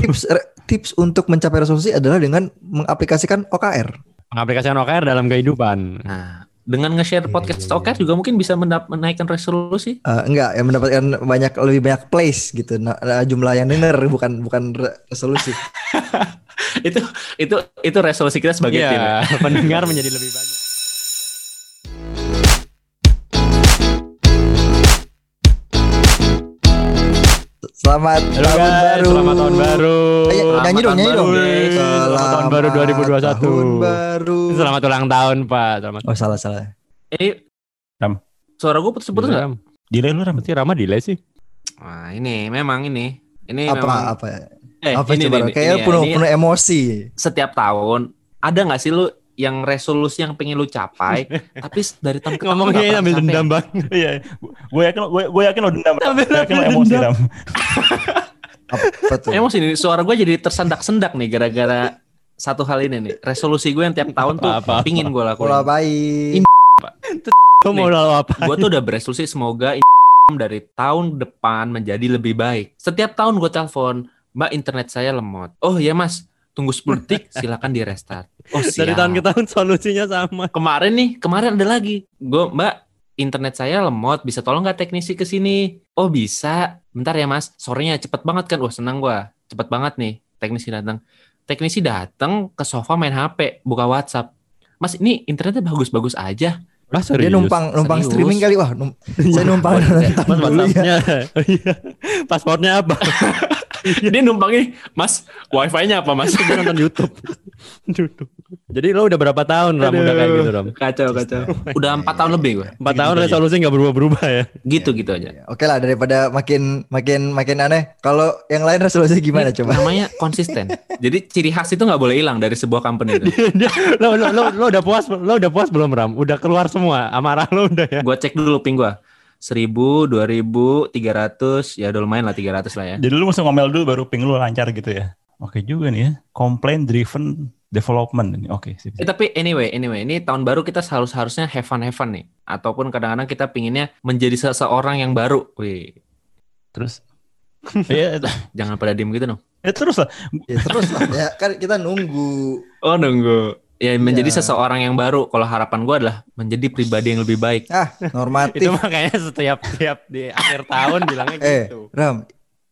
tips tips untuk mencapai resolusi adalah dengan mengaplikasikan OKR. Mengaplikasikan OKR dalam kehidupan. Nah, dengan nge-share Iya, podcast iya, iya. OKR juga mungkin bisa menaikkan resolusi. Eh, enggak, yang mendapatkan banyak lebih banyak plays gitu. Nah, jumlah yang denger bukan bukan re- resolusi. itu itu itu resolusi kita sebagai tim. ya. Iya, pendengar menjadi lebih banyak. Selamat Halo tahun guys, baru. selamat tahun baru. Ayo, Selamat nyanyi dong, tahun nyanyi baru, dong. guys. Selamat tahun baru 2021. Tahun baru. Selamat ulang tahun, Pak. Selamat. Oh, salah salah. Ini Ram. Suara gue putus-putus nggak? Ram. Delay lu Ram. Berarti Rama delay sih. Nah, ini memang ini. Ini apa memang apa? eh, apa ini, coba? ini, Kayaknya ini ya, penuh ini penuh emosi. setiap tahun ada nggak sih lu yang resolusi yang pengen lu capai tapi dari tahun ke tahun Ngomongnya ambil dendam bang. Iya, gue yakin gue gue yakin lo dendam. Gue yakin lo emosi dendam. Apa tuh? Emosi nih suara gue jadi tersendak-sendak nih gara-gara satu hal ini nih resolusi gue yang tiap tahun tuh Apa, apa, pingin gue lakuin baik. Lo mau lalu apa? gue tuh udah beresolusi semoga dari tahun depan menjadi lebih baik setiap tahun gue telepon mbak internet saya lemot oh ya mas tunggu 10 detik silakan di restart oh Dari siap. tahun ke tahun solusinya sama. kemarin nih kemarin ada lagi gue mbak internet saya lemot bisa tolong nggak teknisi ke sini oh bisa bentar ya mas sorenya cepet banget kan wah senang gue cepet banget nih teknisi datang teknisi datang ke sofa main hp buka WhatsApp mas ini internetnya bagus-bagus aja Mas Dia numpang numpang Serius? streaming kali wah. num- saya numpang Oh, iya. nonton Mas dulu ya. WhatsAppnya. Iya. Pasportnya apa? dia numpang ini mas wifi-nya apa mas Dia nonton YouTube. YouTube. Jadi lo udah berapa tahun Ram udah kayak gitu Ram? kacau kacau udah empat tahun lebih gue Empat tahun Gitu aja. resolusi nggak berubah-berubah ya? gitu gitu aja Ya, Oke lah daripada makin makin makin aneh. Kalau yang lain resolusi gimana Ini coba? namanya konsisten jadi ciri khas itu nggak boleh hilang dari sebuah company itu lo, lo, lo, lo udah puas lo udah puas belum Ram? Udah keluar semua amarah lo udah ya? gue cek dulu ping gue seribu dua ribu tiga ratus ya udah lumayan lah tiga ratus lah ya Jadi lu mesti ngomel dulu baru ping lu lancar gitu ya. Oke juga nih ya. Complaint driven development ini. Oke, sip. Eh, tapi anyway, anyway, ini tahun baru kita harus harusnya have fun have fun nih. Ataupun kadang-kadang kita pinginnya menjadi seseorang yang baru. Wih, Terus Iya, jangan pada diem gitu dong. ya terus lah. Ya, terus lah ya kan kita nunggu. Oh nunggu. Ya menjadi Iya. seseorang yang baru. Kalau harapan gue adalah menjadi pribadi yang lebih baik. Ah, normatif. Itu makanya setiap tiap di akhir tahun bilangnya Eh, gitu. Ram,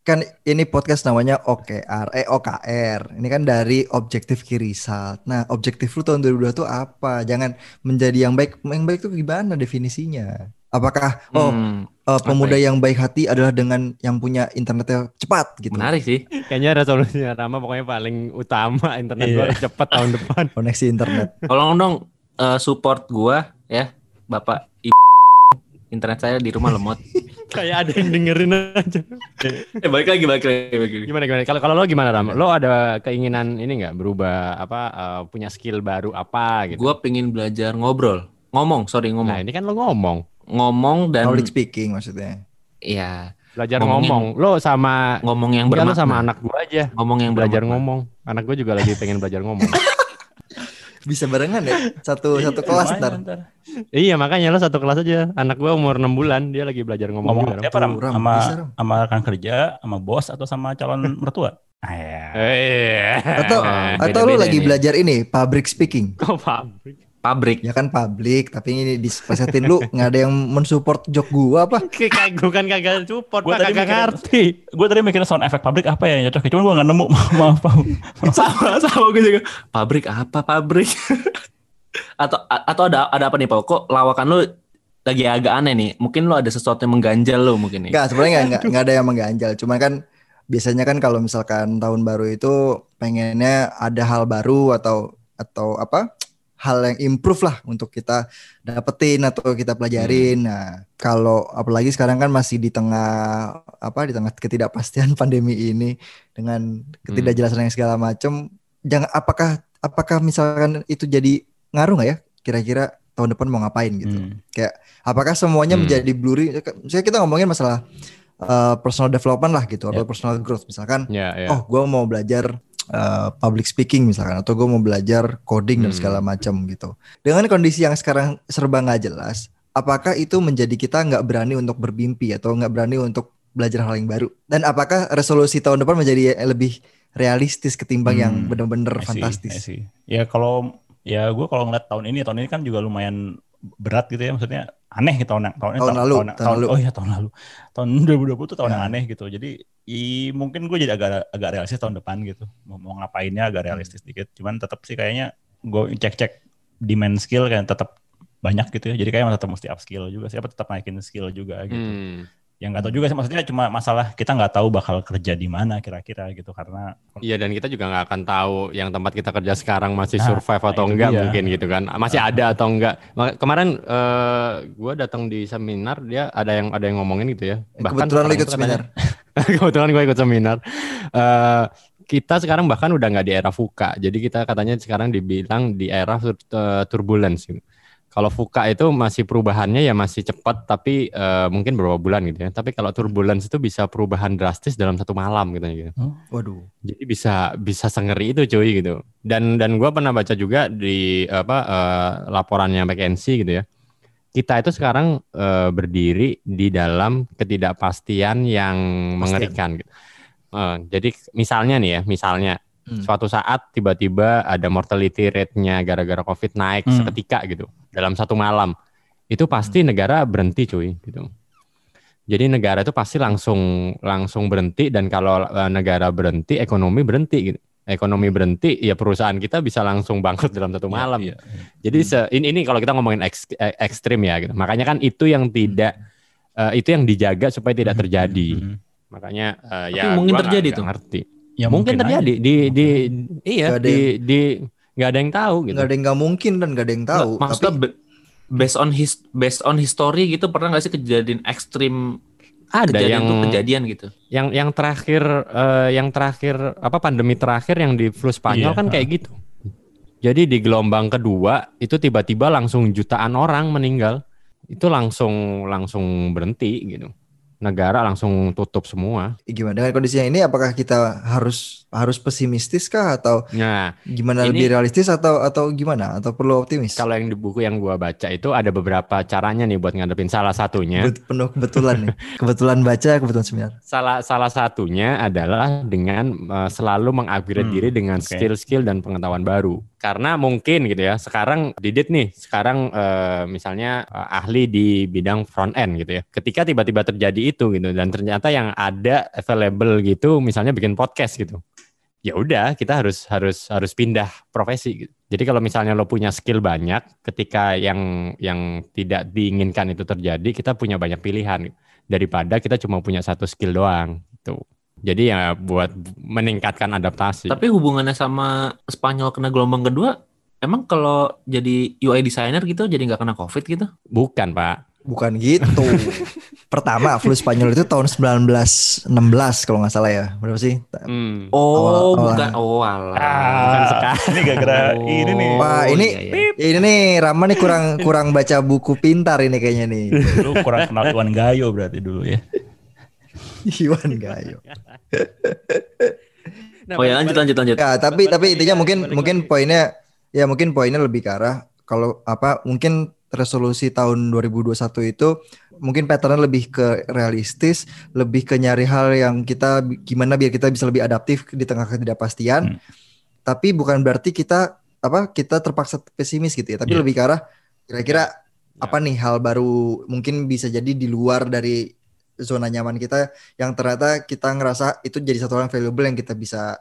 kan ini podcast namanya OKR, eh OKR. Ini kan dari objektif key result. Nah, objektif lu tahun 2022 tuh apa? Jangan menjadi yang baik. Yang baik tuh gimana definisinya? Apakah oh Hmm, eh, pemuda ya? yang baik hati adalah dengan yang punya internetnya cepat gitu? menarik sih. Kayaknya resolusinya Rama pokoknya paling utama internet Iya. gua cepet tahun depan. Koneksi internet. Tolong dong eh, support gua ya, Bapak Ibu. Internet saya di rumah lemot. Kayak ada yang dengerin aja. eh balik lagi, balik lagi, balik lagi. Gimana gimana? Kalau kalau lo gimana Ram? Lo ada keinginan ini nggak berubah apa eh, punya skill baru apa gitu? Gue pengen belajar ngobrol, ngomong, sorry Nah ngomong, ini kan lo ngomong, ngomong dan Public speaking maksudnya. ya belajar ngomong. Lo sama ngomong yang lo bermakna. sama anak gua aja ngomong yang belajar bermakna. ngomong. Anak gua juga lagi pengen belajar ngomong. Bisa barengan ya? Satu satu kelas ntar. ntar. iya makanya lo satu kelas aja. Anak gua umur 6 bulan dia lagi belajar ngomong, Ngomong Ram, Sama sama rekan kerja, sama bos atau sama calon mertua? Ah, ya. Eh, Atau Nah, atau lu beda-beda lagi nih. belajar ini public speaking. kok pabrik? Pabrik. Ya kan public, tapi ini disepesetin lu nggak ada yang mensupport joke gua apa? Kayak bukan kagak support, Gua tadi kagak ngerti. Gue tadi mikirin sound effect pabrik apa ya yang cocok, cuma gue gak nemu. Maaf, maaf. sama sama gue juga. Pabrik apa pabrik? atau atau ada ada apa nih Pak? Kok lawakan lu lagi agak aneh nih? Mungkin lu ada sesuatu yang mengganjal lu mungkin nih. Enggak, sebenarnya nggak nggak nggak ada yang mengganjal. Cuman kan biasanya kan kalau misalkan tahun baru itu pengennya ada hal baru atau atau apa? Hal yang improve lah untuk kita dapetin atau kita pelajarin. Nah, kalau apalagi sekarang kan masih di tengah apa di tengah ketidakpastian pandemi ini dengan ketidakjelasan yang segala macam, jangan apakah apakah misalkan itu jadi ngaruh nggak ya kira-kira tahun depan mau ngapain gitu? Hmm. Apakah semuanya Hmm. menjadi blurry? Misalnya kita ngomongin masalah uh, personal development lah gitu atau personal growth misalkan. Ya, ya. Oh, gue mau belajar uh, public speaking misalkan atau gue mau belajar coding dan Hmm. segala macam gitu. Dengan kondisi yang sekarang serba nggak jelas, apakah itu menjadi kita nggak berani untuk bermimpi atau nggak berani untuk belajar hal yang baru? Dan apakah resolusi tahun depan menjadi lebih realistis ketimbang yang Hmm, see, I fantastis. see. Ya kalau ya gue kalau ngeliat tahun ini tahun ini kan juga lumayan berat gitu ya maksudnya aneh gitu tahun tahun Tahun lalu, tahun, tahun tahun- lalu. oh iya tahun lalu. Tahun 2020 tuh tahun Ya. yang aneh gitu. Jadi i, mungkin gue jadi agak agak realistis tahun depan gitu. Mau, mau ngapainnya agak realistis dikit. Cuman tetap sih kayaknya gue cek cek demand skill kan tetap banyak gitu ya. Jadi kayak tetap mesti up skill juga siapa tetap naikin skill juga gitu. Hmm. Yang nggak tahu juga sih. Maksudnya cuma masalah kita nggak tahu bakal kerja di mana kira-kira gitu karena Iya dan kita juga nggak akan tahu yang tempat kita kerja sekarang masih Nah, survive nah atau enggak dia. mungkin gitu kan. Masih ada atau enggak Ma- kemarin eh gue datang di seminar dia ada yang ada yang ngomongin gitu ya. Kebetulan lu orang ikut katanya- seminar. kebetulan gue ikut seminar. Eh kita sekarang bahkan udah nggak di era VUCA jadi kita katanya sekarang dibilang di era tur- eh, turbulence. gitu. Kalau VUCA itu masih perubahannya ya masih cepat tapi eh, mungkin beberapa bulan gitu ya. Tapi kalau turbulence itu bisa perubahan drastis dalam satu malam gitu. gitu. Waduh. Jadi bisa bisa sengeri itu cuy gitu. Dan dan gua pernah baca juga di apa eh, laporannya McKinsey gitu ya. Kita itu sekarang eh, berdiri di dalam ketidakpastian yang mengerikan gitu. Eh, jadi misalnya nih ya, misalnya Hmm. suatu saat tiba-tiba ada mortality rate-nya gara-gara COVID naik Hmm. seketika gitu dalam satu malam. Itu pasti negara berhenti cuy gitu. Jadi negara itu pasti langsung langsung berhenti dan kalau eh, negara berhenti ekonomi berhenti gitu. Ekonomi berhenti ya perusahaan kita bisa langsung bangkrut dalam satu malam. Iya, iya. Jadi se- ini, ini kalau kita ngomongin eks- eh, ekstrim ya gitu. Makanya kan itu yang tidak eh, itu yang dijaga supaya tidak terjadi. Mhm. Makanya Tapi ya mungkin terjadi nggak- tuh. ngerti. Ya, mungkin, aja. terjadi di di iya Nggak ada di di nggak ada yang tahu gitu. Nggak ada yang nggak mungkin dan nggak ada yang tahu. Nggak, maksudnya Tapi based on his based on history gitu pernah nggak sih kejadian ekstrim Ada kejadian yang itu kejadian gitu yang yang terakhir eh, yang terakhir apa pandemi terakhir yang di flu Spanyol Iya, kan kayak gitu. Jadi di gelombang kedua itu tiba-tiba langsung jutaan orang meninggal. Itu langsung langsung berhenti gitu. Negara langsung tutup semua. gimana dengan kondisi yang ini? Apakah kita harus harus pesimistis kah atau Nah, gimana Ini- lebih realistis atau atau gimana? Atau perlu optimis? kalau yang di buku yang gua baca itu ada beberapa caranya nih buat ngadepin salah satunya. Bet- penuh kebetulan nih. Kebetulan baca, kebetulan seminar. Salah salah satunya adalah dengan eh, selalu mengupgrade Hmm, diri dengan skill-skill dan pengetahuan baru. Karena mungkin gitu ya, sekarang Didit nih, sekarang eh, misalnya eh, ahli di bidang front end gitu ya. Ketika tiba-tiba terjadi itu gitu dan ternyata yang ada available gitu, misalnya bikin podcast gitu. Ya udah, kita harus harus harus pindah profesi gitu. Jadi kalau misalnya lo punya skill banyak, ketika yang yang tidak diinginkan itu terjadi, kita punya banyak pilihan daripada kita cuma punya satu skill doang gitu. Jadi ya buat meningkatkan adaptasi. tapi hubungannya sama Spanyol kena gelombang kedua emang kalau jadi UI designer gitu jadi nggak kena covid gitu bukan, Pak. Bukan gitu. Pertama, flu Spanyol itu tahun 1916 kalau nggak salah ya. Berapa sih? Hmm. oh Awal- bukan awal- oh alah Bukan Ah, sekarang. ini gara-gara Oh, ini nih. Wah, ini- iya, iya. Ini nih Rama nih kurang kurang baca buku pintar ini kayaknya nih. Lu kurang kenal Iwan Gayo berarti dulu ya. Iwan Gayo. oh ya lanjut lanjut lanjut Ya, tapi Balik tapi intinya guys, mungkin balik mungkin poinnya ya mungkin poinnya lebih ke arah kalau apa mungkin resolusi tahun 2021 itu mungkin patternnya lebih ke realistis, lebih ke nyari hal yang kita gimana biar kita bisa lebih adaptif di tengah ketidakpastian. Hmm. Tapi bukan berarti kita apa kita terpaksa pesimis gitu ya, tapi Iya. lebih ke arah kira-kira Ya. apa nih hal baru mungkin bisa jadi di luar dari zona nyaman kita yang ternyata kita ngerasa itu jadi satu hal yang valuable yang kita bisa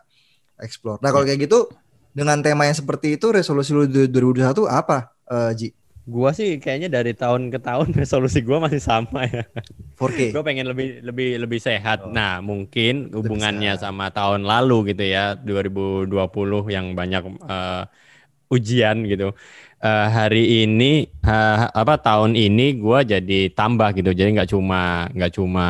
explore. Nah, kalau kayak gitu dengan tema yang seperti itu resolusi lu du- 2021 apa, eh, Ji? Gua sih kayaknya dari tahun ke tahun resolusi gua masih sama ya. 4K. Gue pengen lebih lebih lebih sehat. Oh. Nah, mungkin hubungannya sama tahun lalu gitu ya, 2020 yang banyak eh, ujian gitu. Eh, hari ini eh, apa tahun ini gua jadi tambah gitu. Jadi nggak cuma nggak cuma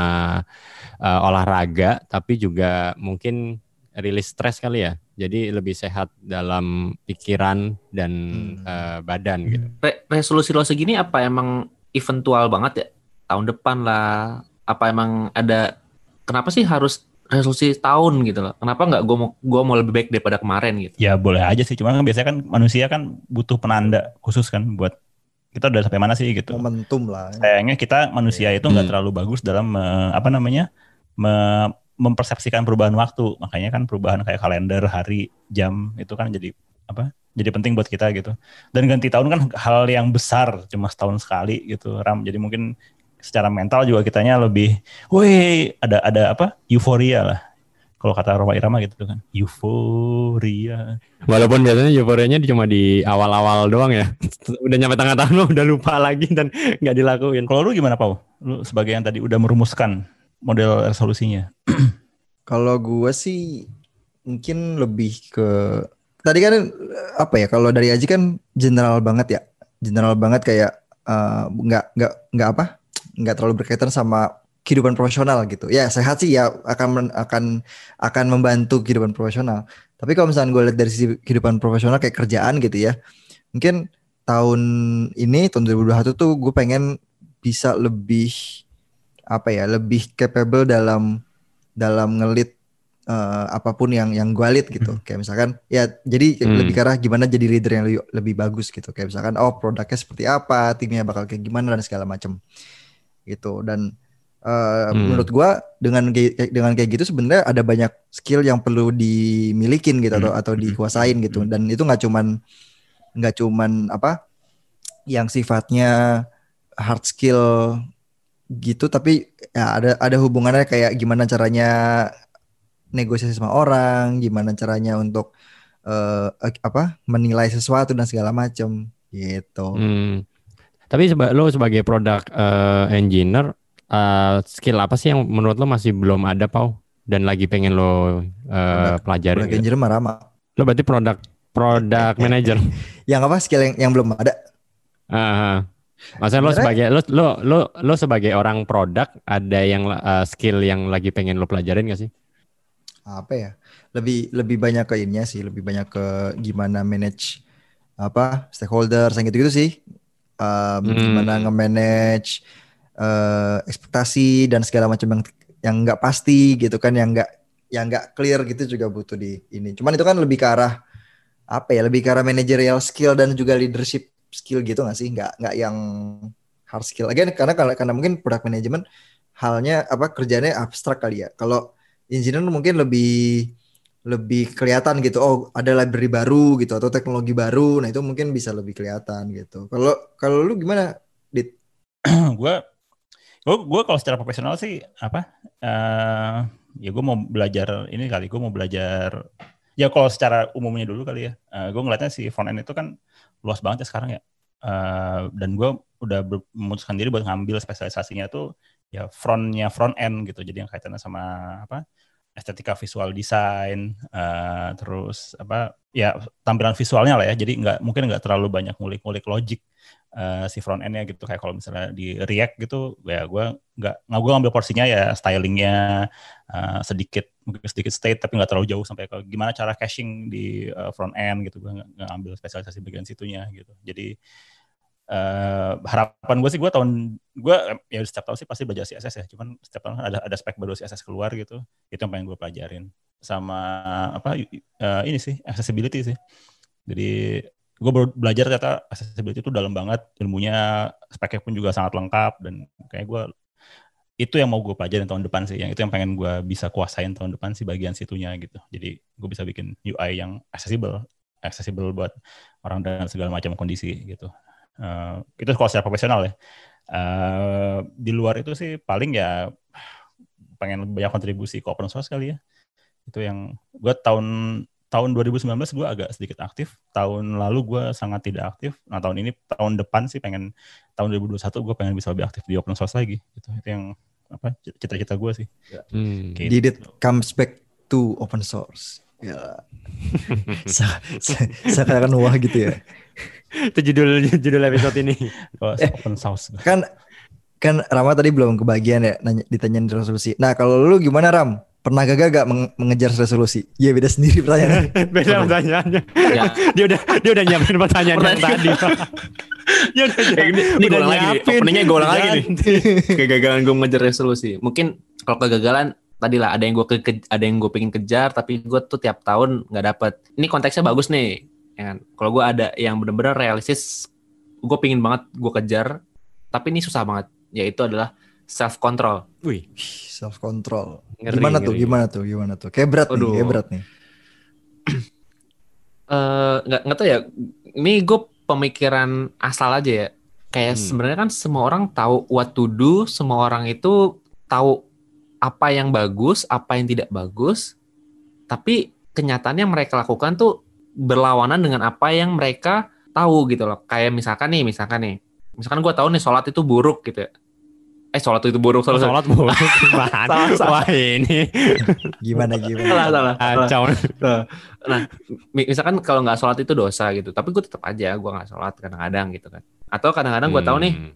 eh, olahraga, tapi juga mungkin rilis stres kali ya. Jadi lebih sehat dalam pikiran dan Hmm. eh, badan gitu. Re- resolusi lo segini apa emang eventual banget ya tahun depan lah apa emang ada kenapa sih harus resolusi tahun gitu loh kenapa nggak gue mau gua mau lebih baik daripada kemarin gitu Ya boleh aja sih, cuma kan biasanya kan manusia kan butuh penanda khusus kan buat kita udah sampai mana sih gitu. Momentum lah. Sayangnya kita manusia itu nggak Hmm. terlalu bagus dalam me- apa namanya me- mempersepsikan perubahan waktu. Makanya kan perubahan kayak kalender, hari, jam itu kan jadi apa? Jadi penting buat kita gitu. Dan ganti tahun kan hal yang besar, cuma setahun sekali gitu, Ram. Jadi mungkin secara mental juga kitanya lebih, woi ada ada apa? Euforia lah. Kalau kata Roma Irama gitu kan, euforia. Walaupun biasanya euforianya cuma di awal-awal doang ya. udah nyampe tengah tahun lo udah lupa lagi dan nggak dilakuin. Kalau lu gimana Pau? Lu sebagai yang tadi udah merumuskan model resolusinya. Kalau gue sih mungkin lebih ke tadi kan apa ya kalau dari Aji kan general banget ya general banget kayak eh, nggak uh, nggak nggak apa nggak terlalu berkaitan sama kehidupan profesional gitu. Ya sehat sih ya akan akan akan membantu kehidupan profesional. Tapi kalau misalnya gue lihat dari sisi kehidupan profesional kayak kerjaan gitu ya, mungkin tahun ini tahun 2021 tuh gue pengen bisa lebih apa ya lebih capable dalam dalam ngelit uh, apa pun yang yang gue lihat gitu. Hmm. Kayak misalkan ya jadi hmm. lebih ke arah gimana jadi leader yang lebih, lebih bagus gitu. Kayak misalkan oh produknya seperti apa, timnya bakal kayak gimana dan segala macam. Gitu. Dan Uh, hmm. menurut gua dengan dengan kayak gitu sebenarnya ada banyak skill yang perlu dimilikin gitu hmm. atau atau hmm. dikuasain gitu hmm. dan itu nggak cuman nggak cuman apa yang sifatnya hard skill gitu tapi ya ada ada hubungannya kayak gimana caranya negosiasi sama orang gimana caranya untuk uh, apa menilai sesuatu dan segala macam gitu hmm. Tapi seba lo sebagai produk uh, engineer uh, skill apa sih yang menurut lo masih belum ada Pau dan lagi pengen lo uh, pelajari? Product gitu? marama. Lo berarti produk produk manager. yang apa skill yang, yang belum ada? Uh, Maksudnya lo sebagai lo lo lo lo sebagai orang produk ada yang uh, skill yang lagi pengen lo pelajarin gak sih? Apa ya? Lebih lebih banyak ke ininya sih, lebih banyak ke gimana manage apa stakeholder, yang gitu-gitu sih. Um, hmm. Gimana nge-manage uh, ekspektasi dan segala macam yang yang nggak pasti gitu kan yang nggak yang nggak clear gitu juga butuh di ini. Cuman itu kan lebih ke arah apa ya? Lebih ke arah managerial skill dan juga leadership skill gitu nggak sih? Nggak nggak yang hard skill. Again karena karena mungkin product management halnya apa kerjanya abstrak kali ya. Kalau engineer mungkin lebih lebih kelihatan gitu. Oh, ada library baru gitu atau teknologi baru. Nah, itu mungkin bisa lebih kelihatan gitu. Kalau kalau lu gimana, Dit? gue gue gue kalau secara profesional sih apa uh, ya gue mau belajar ini kali gue mau belajar ya kalau secara umumnya dulu kali ya uh, gue ngeliatnya si front end itu kan luas banget ya sekarang ya uh, dan gue udah memutuskan diri buat ngambil spesialisasinya tuh ya frontnya front end gitu jadi yang kaitannya sama apa estetika visual design uh, terus apa ya tampilan visualnya lah ya. Jadi nggak mungkin nggak terlalu banyak ngulik-ngulik logik uh, si front endnya gitu. Kayak kalau misalnya di React gitu ya gue nggak nggak gue ngambil porsinya ya stylingnya uh, sedikit mungkin sedikit state tapi nggak terlalu jauh sampai ke gimana cara caching di uh, front end gitu. Gue nggak ngambil spesialisasi bagian situnya gitu. Jadi harapan gue sih gue tahun gue ya setiap tahun sih pasti belajar CSS ya. Cuman setiap tahun ada ada spek baru CSS keluar gitu. Itu yang pengen gue pelajarin. Sama apa uh, ini sih accessibility sih. Jadi gue baru belajar ternyata accessibility itu dalam banget. Ilmunya speknya pun juga sangat lengkap. Dan kayak gue itu yang mau gue pelajarin tahun depan sih. Yang itu yang pengen gue bisa kuasain tahun depan sih bagian situnya gitu. Jadi gue bisa bikin UI yang accessible accessible buat orang dengan segala macam kondisi gitu uh, itu kalau secara profesional ya uh, di luar itu sih paling ya pengen banyak kontribusi ke open source kali ya itu yang gue tahun tahun 2019 gue agak sedikit aktif. Tahun lalu gue sangat tidak aktif. Nah tahun ini tahun depan sih pengen tahun 2021 gue pengen bisa lebih aktif di open source lagi. Gitu. Itu yang apa cita-cita gue sih. Ya. Hmm. Gitu. Did it comes back to open source? Ya. Sekarang wah gitu ya. Itu judul judul episode ini. Eh, open source. Kan kan Rama tadi belum kebagian ya nanya, ditanyain resolusi. Nah kalau lu gimana Ram? pernah gagal gak mengejar resolusi? Iya beda sendiri pertanyaan. beda pertanyaannya. Ya. dia udah dia udah nyiapin pertanyaan yang tadi. dia udah ini, ini gue ulang lagi. Openingnya gue ulang lagi nih. Kegagalan gue mengejar resolusi. Mungkin kalau kegagalan tadi lah ada yang gue ke, ada yang gue pengen kejar tapi gue tuh tiap tahun nggak dapet. Ini konteksnya bagus nih. Ya kan? Kalau gue ada yang bener-bener realistis, gue pengen banget gue kejar, tapi ini susah banget. Yaitu adalah self control. Wih, self control. ngeri, Gimana tuh? ngeri. Gimana tuh? Gimana tuh? Kayak berat Aduh. nih, kayak berat nih. Eh nggak nggak tahu ya. Ini gue pemikiran asal aja ya. Kayak Hmm. sebenarnya kan semua orang tahu what to do, semua orang itu tahu apa yang bagus, apa yang tidak bagus. Tapi kenyataannya mereka lakukan tuh berlawanan dengan apa yang mereka tahu gitu loh. Kayak misalkan nih, misalkan nih, misalkan gue tahu nih sholat itu buruk gitu ya. Eh sholat itu buruk, sholat, sholat boleh gimana? Salah, salah. Wah ini Gimana gimana? salah, salah, salah. kacau. Nah, mi- misalkan kalau nggak sholat itu dosa gitu, tapi gue tetap aja gue nggak sholat kadang-kadang gitu kan. Atau kadang-kadang gue tahu nih, Hmm.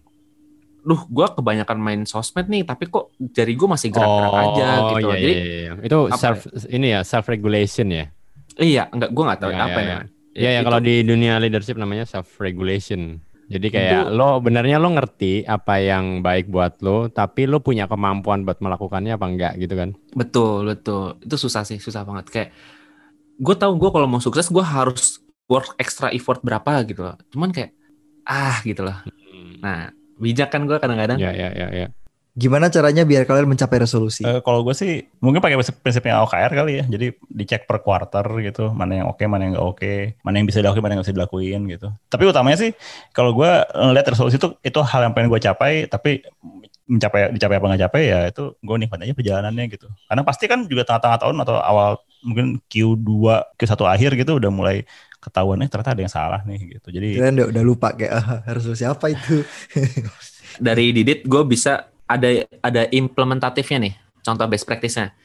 duh gue kebanyakan main sosmed nih, tapi kok jari gue masih gerak-gerak aja gitu. iya, Jadi iya, iya. itu apa self ini ya self regulation ya. Iya, nggak gue nggak tahu Iya, apa iya, ya. iya. Iya ya Itu- kalau di dunia leadership namanya self regulation. Jadi kayak lo benernya lo ngerti apa yang baik buat lo, tapi lo punya kemampuan buat melakukannya apa enggak gitu kan? betul betul itu susah sih, susah banget. Kayak gue tahu gue kalau mau sukses gue harus work extra effort berapa gitu loh. Cuman kayak ah gitu loh. Nah bijak kan gue kadang-kadang. Ya ya ya ya. Gimana caranya biar kalian mencapai resolusi? Eh, kalau gue sih mungkin pakai prinsip- prinsipnya OKR kali ya. Jadi dicek per quarter gitu, mana yang oke, mana yang nggak oke, mana yang bisa dilakuin, mana yang nggak bisa dilakuin gitu. Tapi utamanya sih kalau gue ngeliat resolusi itu itu hal yang pengen gue capai, tapi mencapai dicapai apa nggak capai ya itu gue nikmat aja perjalanannya gitu. Karena pasti kan juga tengah-tengah tahun atau awal mungkin Q2, Q1 akhir gitu udah mulai ketahuan eh ternyata ada yang salah nih gitu. Jadi Kalian udah, udah lupa kayak ah, resolusi apa itu? dari Didit gue bisa ada ada implementatifnya nih contoh best practice-nya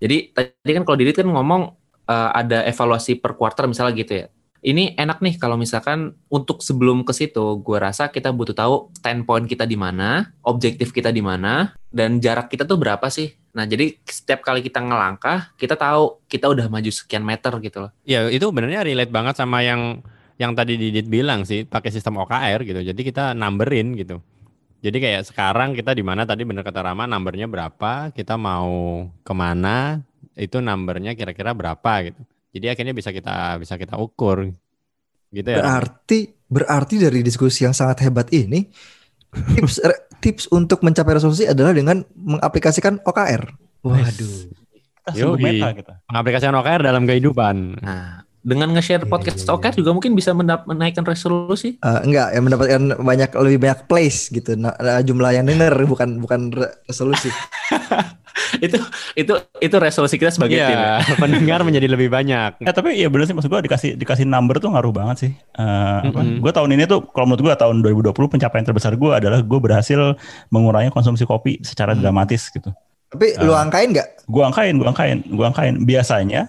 jadi tadi kan kalau Didit kan ngomong eh, ada evaluasi per quarter misalnya gitu ya ini enak nih kalau misalkan untuk sebelum ke situ gue rasa kita butuh tahu standpoint kita di mana objektif kita di mana dan jarak kita tuh berapa sih nah jadi setiap kali kita ngelangkah kita tahu kita udah maju sekian meter gitu loh Ya itu benernya relate banget sama yang yang tadi Didit bilang sih pakai sistem OKR gitu. Jadi kita numberin gitu. Jadi kayak sekarang kita di mana tadi bener kata Rama numbernya berapa, kita mau ke mana, itu numbernya kira-kira berapa gitu. Jadi akhirnya bisa kita bisa kita ukur gitu ya. Berarti berarti dari diskusi yang sangat hebat ini tips tips untuk mencapai resolusi adalah dengan mengaplikasikan OKR. Waduh. kita Yoi. meta kita. Pengaplikasian OKR dalam kehidupan. nah dengan nge-share Iya, podcast iya, iya. OKR juga mungkin bisa menaikkan resolusi Eh, enggak, yang mendapatkan banyak lebih banyak place gitu. Nah, eh, jumlah yang denger bukan bukan re- resolusi. itu itu itu resolusi kita sebagai tim ya. Pendengar menjadi lebih banyak. Ya tapi ya bener sih maksud gue dikasih dikasih number tuh ngaruh banget sih. Eh, apa, Mm-mm. Gue tahun ini tuh kalau menurut gue tahun 2020 pencapaian terbesar gue adalah gue berhasil mengurangi konsumsi kopi secara Hmm. dramatis gitu. Tapi lu angkain nggak? Gue angkain, gue angkain, gue angkain. Biasanya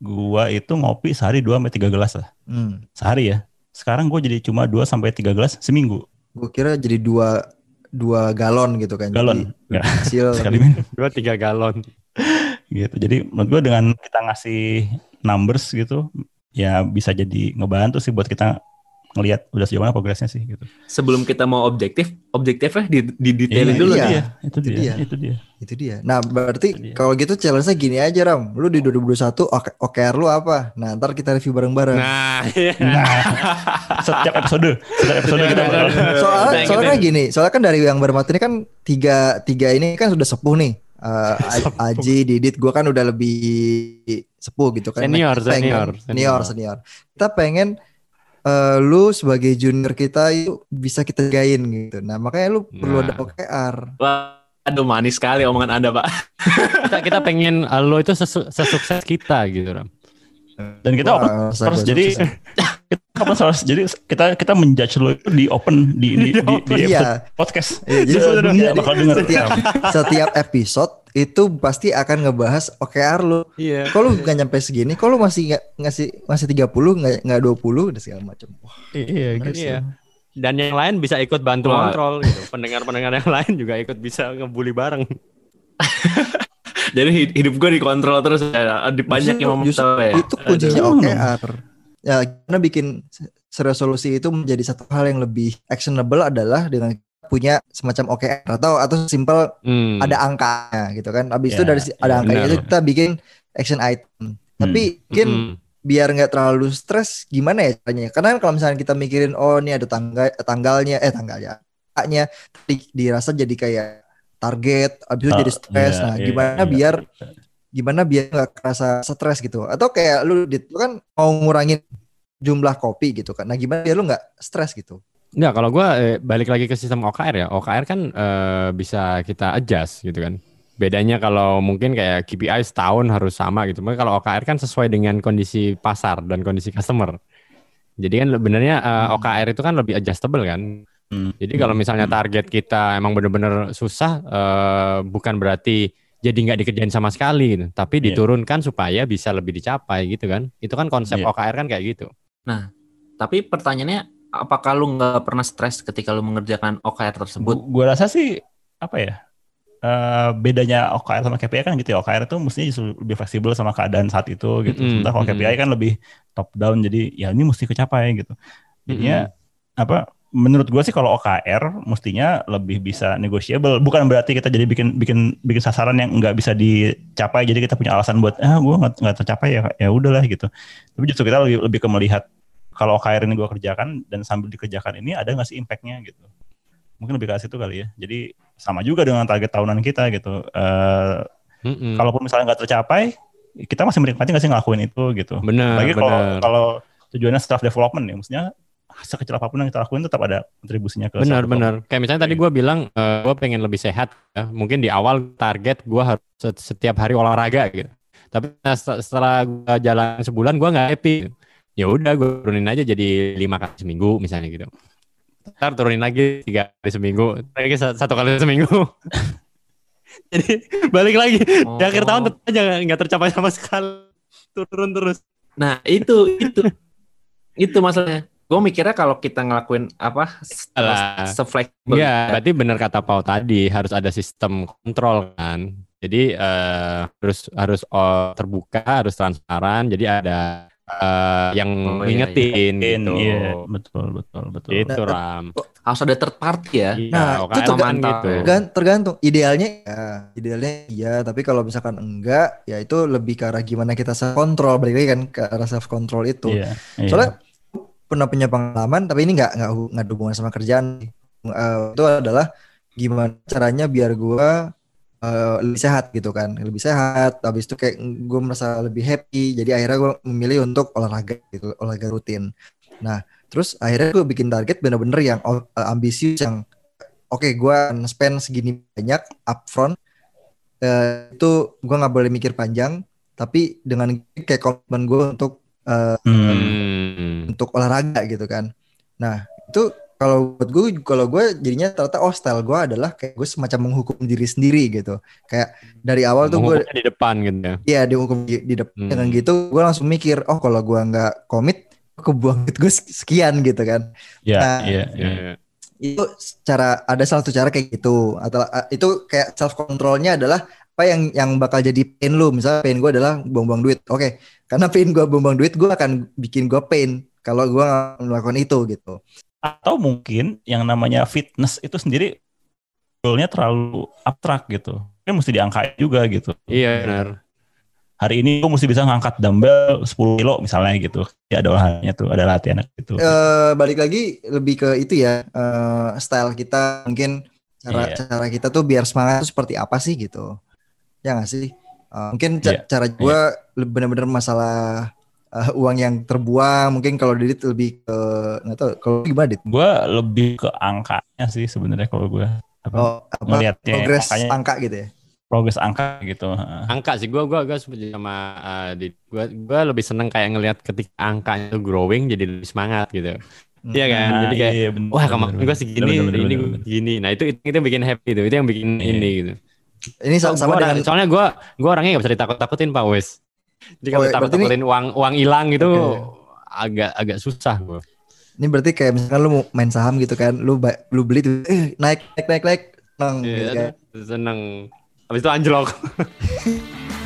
gue itu ngopi sehari 2 sampai 3 gelas lah. Hmm. Sehari ya. Sekarang gue jadi cuma 2 sampai 3 gelas seminggu. Gue kira jadi dua dua galon gitu kan. Galon. Jadi kecil. Sekali minum Dua tiga galon. gitu. Jadi menurut gue dengan kita ngasih numbers gitu ya bisa jadi ngebantu sih buat kita ngelihat udah sejauh mana progresnya sih gitu. sebelum kita mau objektif objektifnya di, di detailin Iya, dulu iya. Iya, itu Itu dia, dia. itu dia. Itu dia. Nah, berarti dia. kalau gitu challenge-nya gini aja, Ram. Lu di 2021 OK- OKR lu apa? Nah, ntar kita review bareng-bareng. Nah, iya. Nah, setiap episode, setiap episode kita bakal soalnya Nah, soalnya gitu. kan gini, soalnya kan dari yang berempat ini kan tiga tiga ini kan sudah sepuh nih. Eh, A- Aji, Didit, gue kan udah lebih sepuh gitu kan. Senior, Kita pengen- senior, senior, senior. senior. Kita pengen eh, lu sebagai junior kita itu bisa kita gain gitu. Nah makanya lu perlu ada Nah. OKR. Wah, aduh manis sekali omongan anda pak kita kita pengen uh, lo itu sesu- sesukses kita gitu Ram. dan kita open Wah, source saya jadi sukses. kita open source jadi kita kita menjudge lo itu di open di di, di, di episode Iya. podcast. Iya, jadi Sedunia sedunia bakal denger. setiap setiap episode itu pasti akan ngebahas OKR lu. Iya. Kalau lu nggak nyampe segini, kalau lu masih nggak ngasih masih 30 nggak nggak 20 dan segala macam. Wah, Iya, gitu. Iya. Dan yang lain bisa ikut bantu Wah. kontrol gitu. Pendengar-pendengar yang lain juga ikut bisa ngebully bareng. jadi hid- hidup gue dikontrol terus ya di banyak yang ngomong tahu ya itu kuncinya. OKR. Ya, karena bikin resolusi itu menjadi satu hal yang lebih actionable adalah dengan punya semacam OKR atau atau simpel Hmm. ada angkanya gitu kan. Habis itu Ya, dari ada ya, angkanya benar. itu kita bikin action item. Tapi mungkin Mm-mm. biar nggak terlalu stres gimana ya caranya? Karena kalau misalnya kita mikirin oh ini ada tangga tanggalnya eh tanggalnya, nya dirasa jadi kayak target, abis itu Oh, jadi stres. iya, nah, iya, gimana iya. biar gimana biar nggak kerasa stres gitu? Atau kayak lu, Dit, lu kan mau ngurangin jumlah kopi gitu kan? Nah, gimana biar lu nggak stres gitu? Enggak, kalau gue balik lagi ke sistem OKR ya. OKR kan eh, bisa kita adjust gitu kan. Bedanya kalau mungkin kayak KPI setahun harus sama gitu. Maka kalau OKR kan sesuai dengan kondisi pasar dan kondisi customer. Jadi kan sebenarnya eh, Hmm. OKR itu kan lebih adjustable kan. Hmm. Jadi kalau misalnya target kita emang bener-bener susah, eh, bukan berarti jadi nggak dikerjain sama sekali gitu. Tapi Iya. diturunkan supaya bisa lebih dicapai gitu kan. Itu kan konsep Iya. OKR kan kayak gitu. Tapi pertanyaannya apakah lu nggak pernah stres ketika lu mengerjakan OKR tersebut? Gu- Gua rasa sih apa ya? eh, bedanya OKR sama KPI kan gitu ya. OKR itu mestinya justru lebih fleksibel sama keadaan saat itu gitu. Mm-mm, Sementara kalau. KPI kan lebih top down jadi ya ini mesti kecapai gitu. Jadinya apa menurut gua sih kalau OKR mestinya lebih bisa negotiable. Bukan berarti kita jadi bikin bikin bikin sasaran yang nggak bisa dicapai jadi kita punya alasan buat ah gua nggak tercapai ya ya udahlah gitu. Tapi justru kita lebih lebih ke melihat kalau OKR ini gua kerjakan dan sambil dikerjakan ini ada nggak sih impactnya gitu mungkin lebih ke situ kali ya. Jadi sama juga dengan target tahunan kita gitu. Eh Mm-mm. Kalaupun misalnya nggak tercapai, kita masih menikmati nggak sih ngelakuin itu gitu. benar, Lagi kalau kalau tujuannya self development ya, maksudnya sekecil apa pun yang kita lakuin tetap ada kontribusinya ke Benar, benar. Kayak misalnya tadi gue bilang, gue pengen lebih sehat. Ya. Mungkin di awal target gue harus set- setiap hari olahraga gitu. Tapi nah, set- setelah gue jalan sebulan, gue nggak happy. Ya udah, gue turunin aja jadi lima kali seminggu misalnya gitu. Ntar turunin lagi tiga kali seminggu, lagi sa- satu kali seminggu. jadi balik lagi di akhir tahun Oh. tetap aja nggak tercapai sama sekali. Turun terus. Nah, itu itu itu masalahnya. Gue mikirnya kalau kita ngelakuin apa se-fleksibel Enggak, berarti benar kata Pau tadi harus ada sistem kontrol kan. Jadi eh, harus harus oh, terbuka, harus transparan. Jadi ada eh, yang Oh, iya, ngingetin In, gitu. Iya, betul, betul, betul. Itu Ram. harus ada third party ya. Iya, Nah, itu tergantung. gitu. Tergan- tergantung idealnya ya idealnya iya tapi kalau misalkan enggak ya itu lebih ke arah gimana kita self control balik lagi kan ke arah self control itu Iya, iya. Pernah punya pengalaman tapi ini nggak nggak nggak hubungan sama kerjaan. Eh, itu adalah gimana caranya biar gua eh, lebih sehat gitu kan. Lebih sehat habis itu kayak gue merasa lebih happy. Jadi akhirnya gue memilih untuk olahraga gitu olahraga rutin. Nah terus akhirnya gue bikin target bener-bener yang eh, ambisius yang oke gue spend segini banyak upfront. Eh, itu gue nggak boleh mikir panjang tapi dengan kayak komitmen gue untuk eh, Hmm. Untuk olahraga gitu kan. Nah itu kalau buat gue kalau gue jadinya ternyata oh style gue adalah kayak gue semacam menghukum diri sendiri gitu. Kayak dari awal tuh gue di depan gitu ya. ya dihukum di, di depan Hmm. dengan gitu gue langsung mikir oh kalau gue nggak komit kebuang duit gue sekian gitu kan. Iya, Nah, iya, Iya, iya. iya. Itu cara ada salah satu cara kayak gitu atau itu kayak self controlnya adalah apa yang yang bakal jadi pain lu misalnya pain gue adalah buang-buang duit oke karena pain gue buang-buang duit gue akan bikin gue pain kalau gue melakukan itu gitu Atau mungkin yang namanya fitness itu sendiri goalnya terlalu abstrak gitu. Kan mesti diangkat juga gitu. Iya benar. Hari ini gue mesti bisa ngangkat dumbbell 10 kilo misalnya gitu. Ya ada olahraganya tuh, ada latihan gitu. eh balik lagi lebih ke itu ya eh, style kita mungkin cara Iya. cara kita tuh biar semangat tuh seperti apa sih gitu ya nggak sih Eh, mungkin ca- Iya. cara gue benar-benar masalah eh, uang yang terbuang mungkin kalau Didit lebih ke nggak tahu kalau gimana Dit? Gue lebih ke angkanya sih sebenarnya kalau gue apa, Oh apa ngelihatnya progres angkanya, angka gitu ya progres angka gitu. Heeh. Angka sih gua gua gua seperti sama uh, di gua gua lebih seneng kayak ngelihat ketika angkanya tuh growing jadi lebih semangat gitu. Hmm. Iya kan? Nah, jadi kayak iya, bener, wah kemarin bener. segini, Bener, bener, ini bener. segini. Nah, itu itu yang bikin happy itu. Itu yang bikin Iya. ini gitu. Ini sa- So, sama gua dengan soalnya gua gua orangnya gak bisa ditakut-takutin Pak Wes. Jadi Oh, kalau berarti takut-takutin uang uang hilang gitu Oke. agak agak susah gua. ini berarti kayak misalkan lu mau main saham gitu kan lu lu beli tuh eh naik naik naik naik nang gitu kan. Seneng. Habis itu anjlok.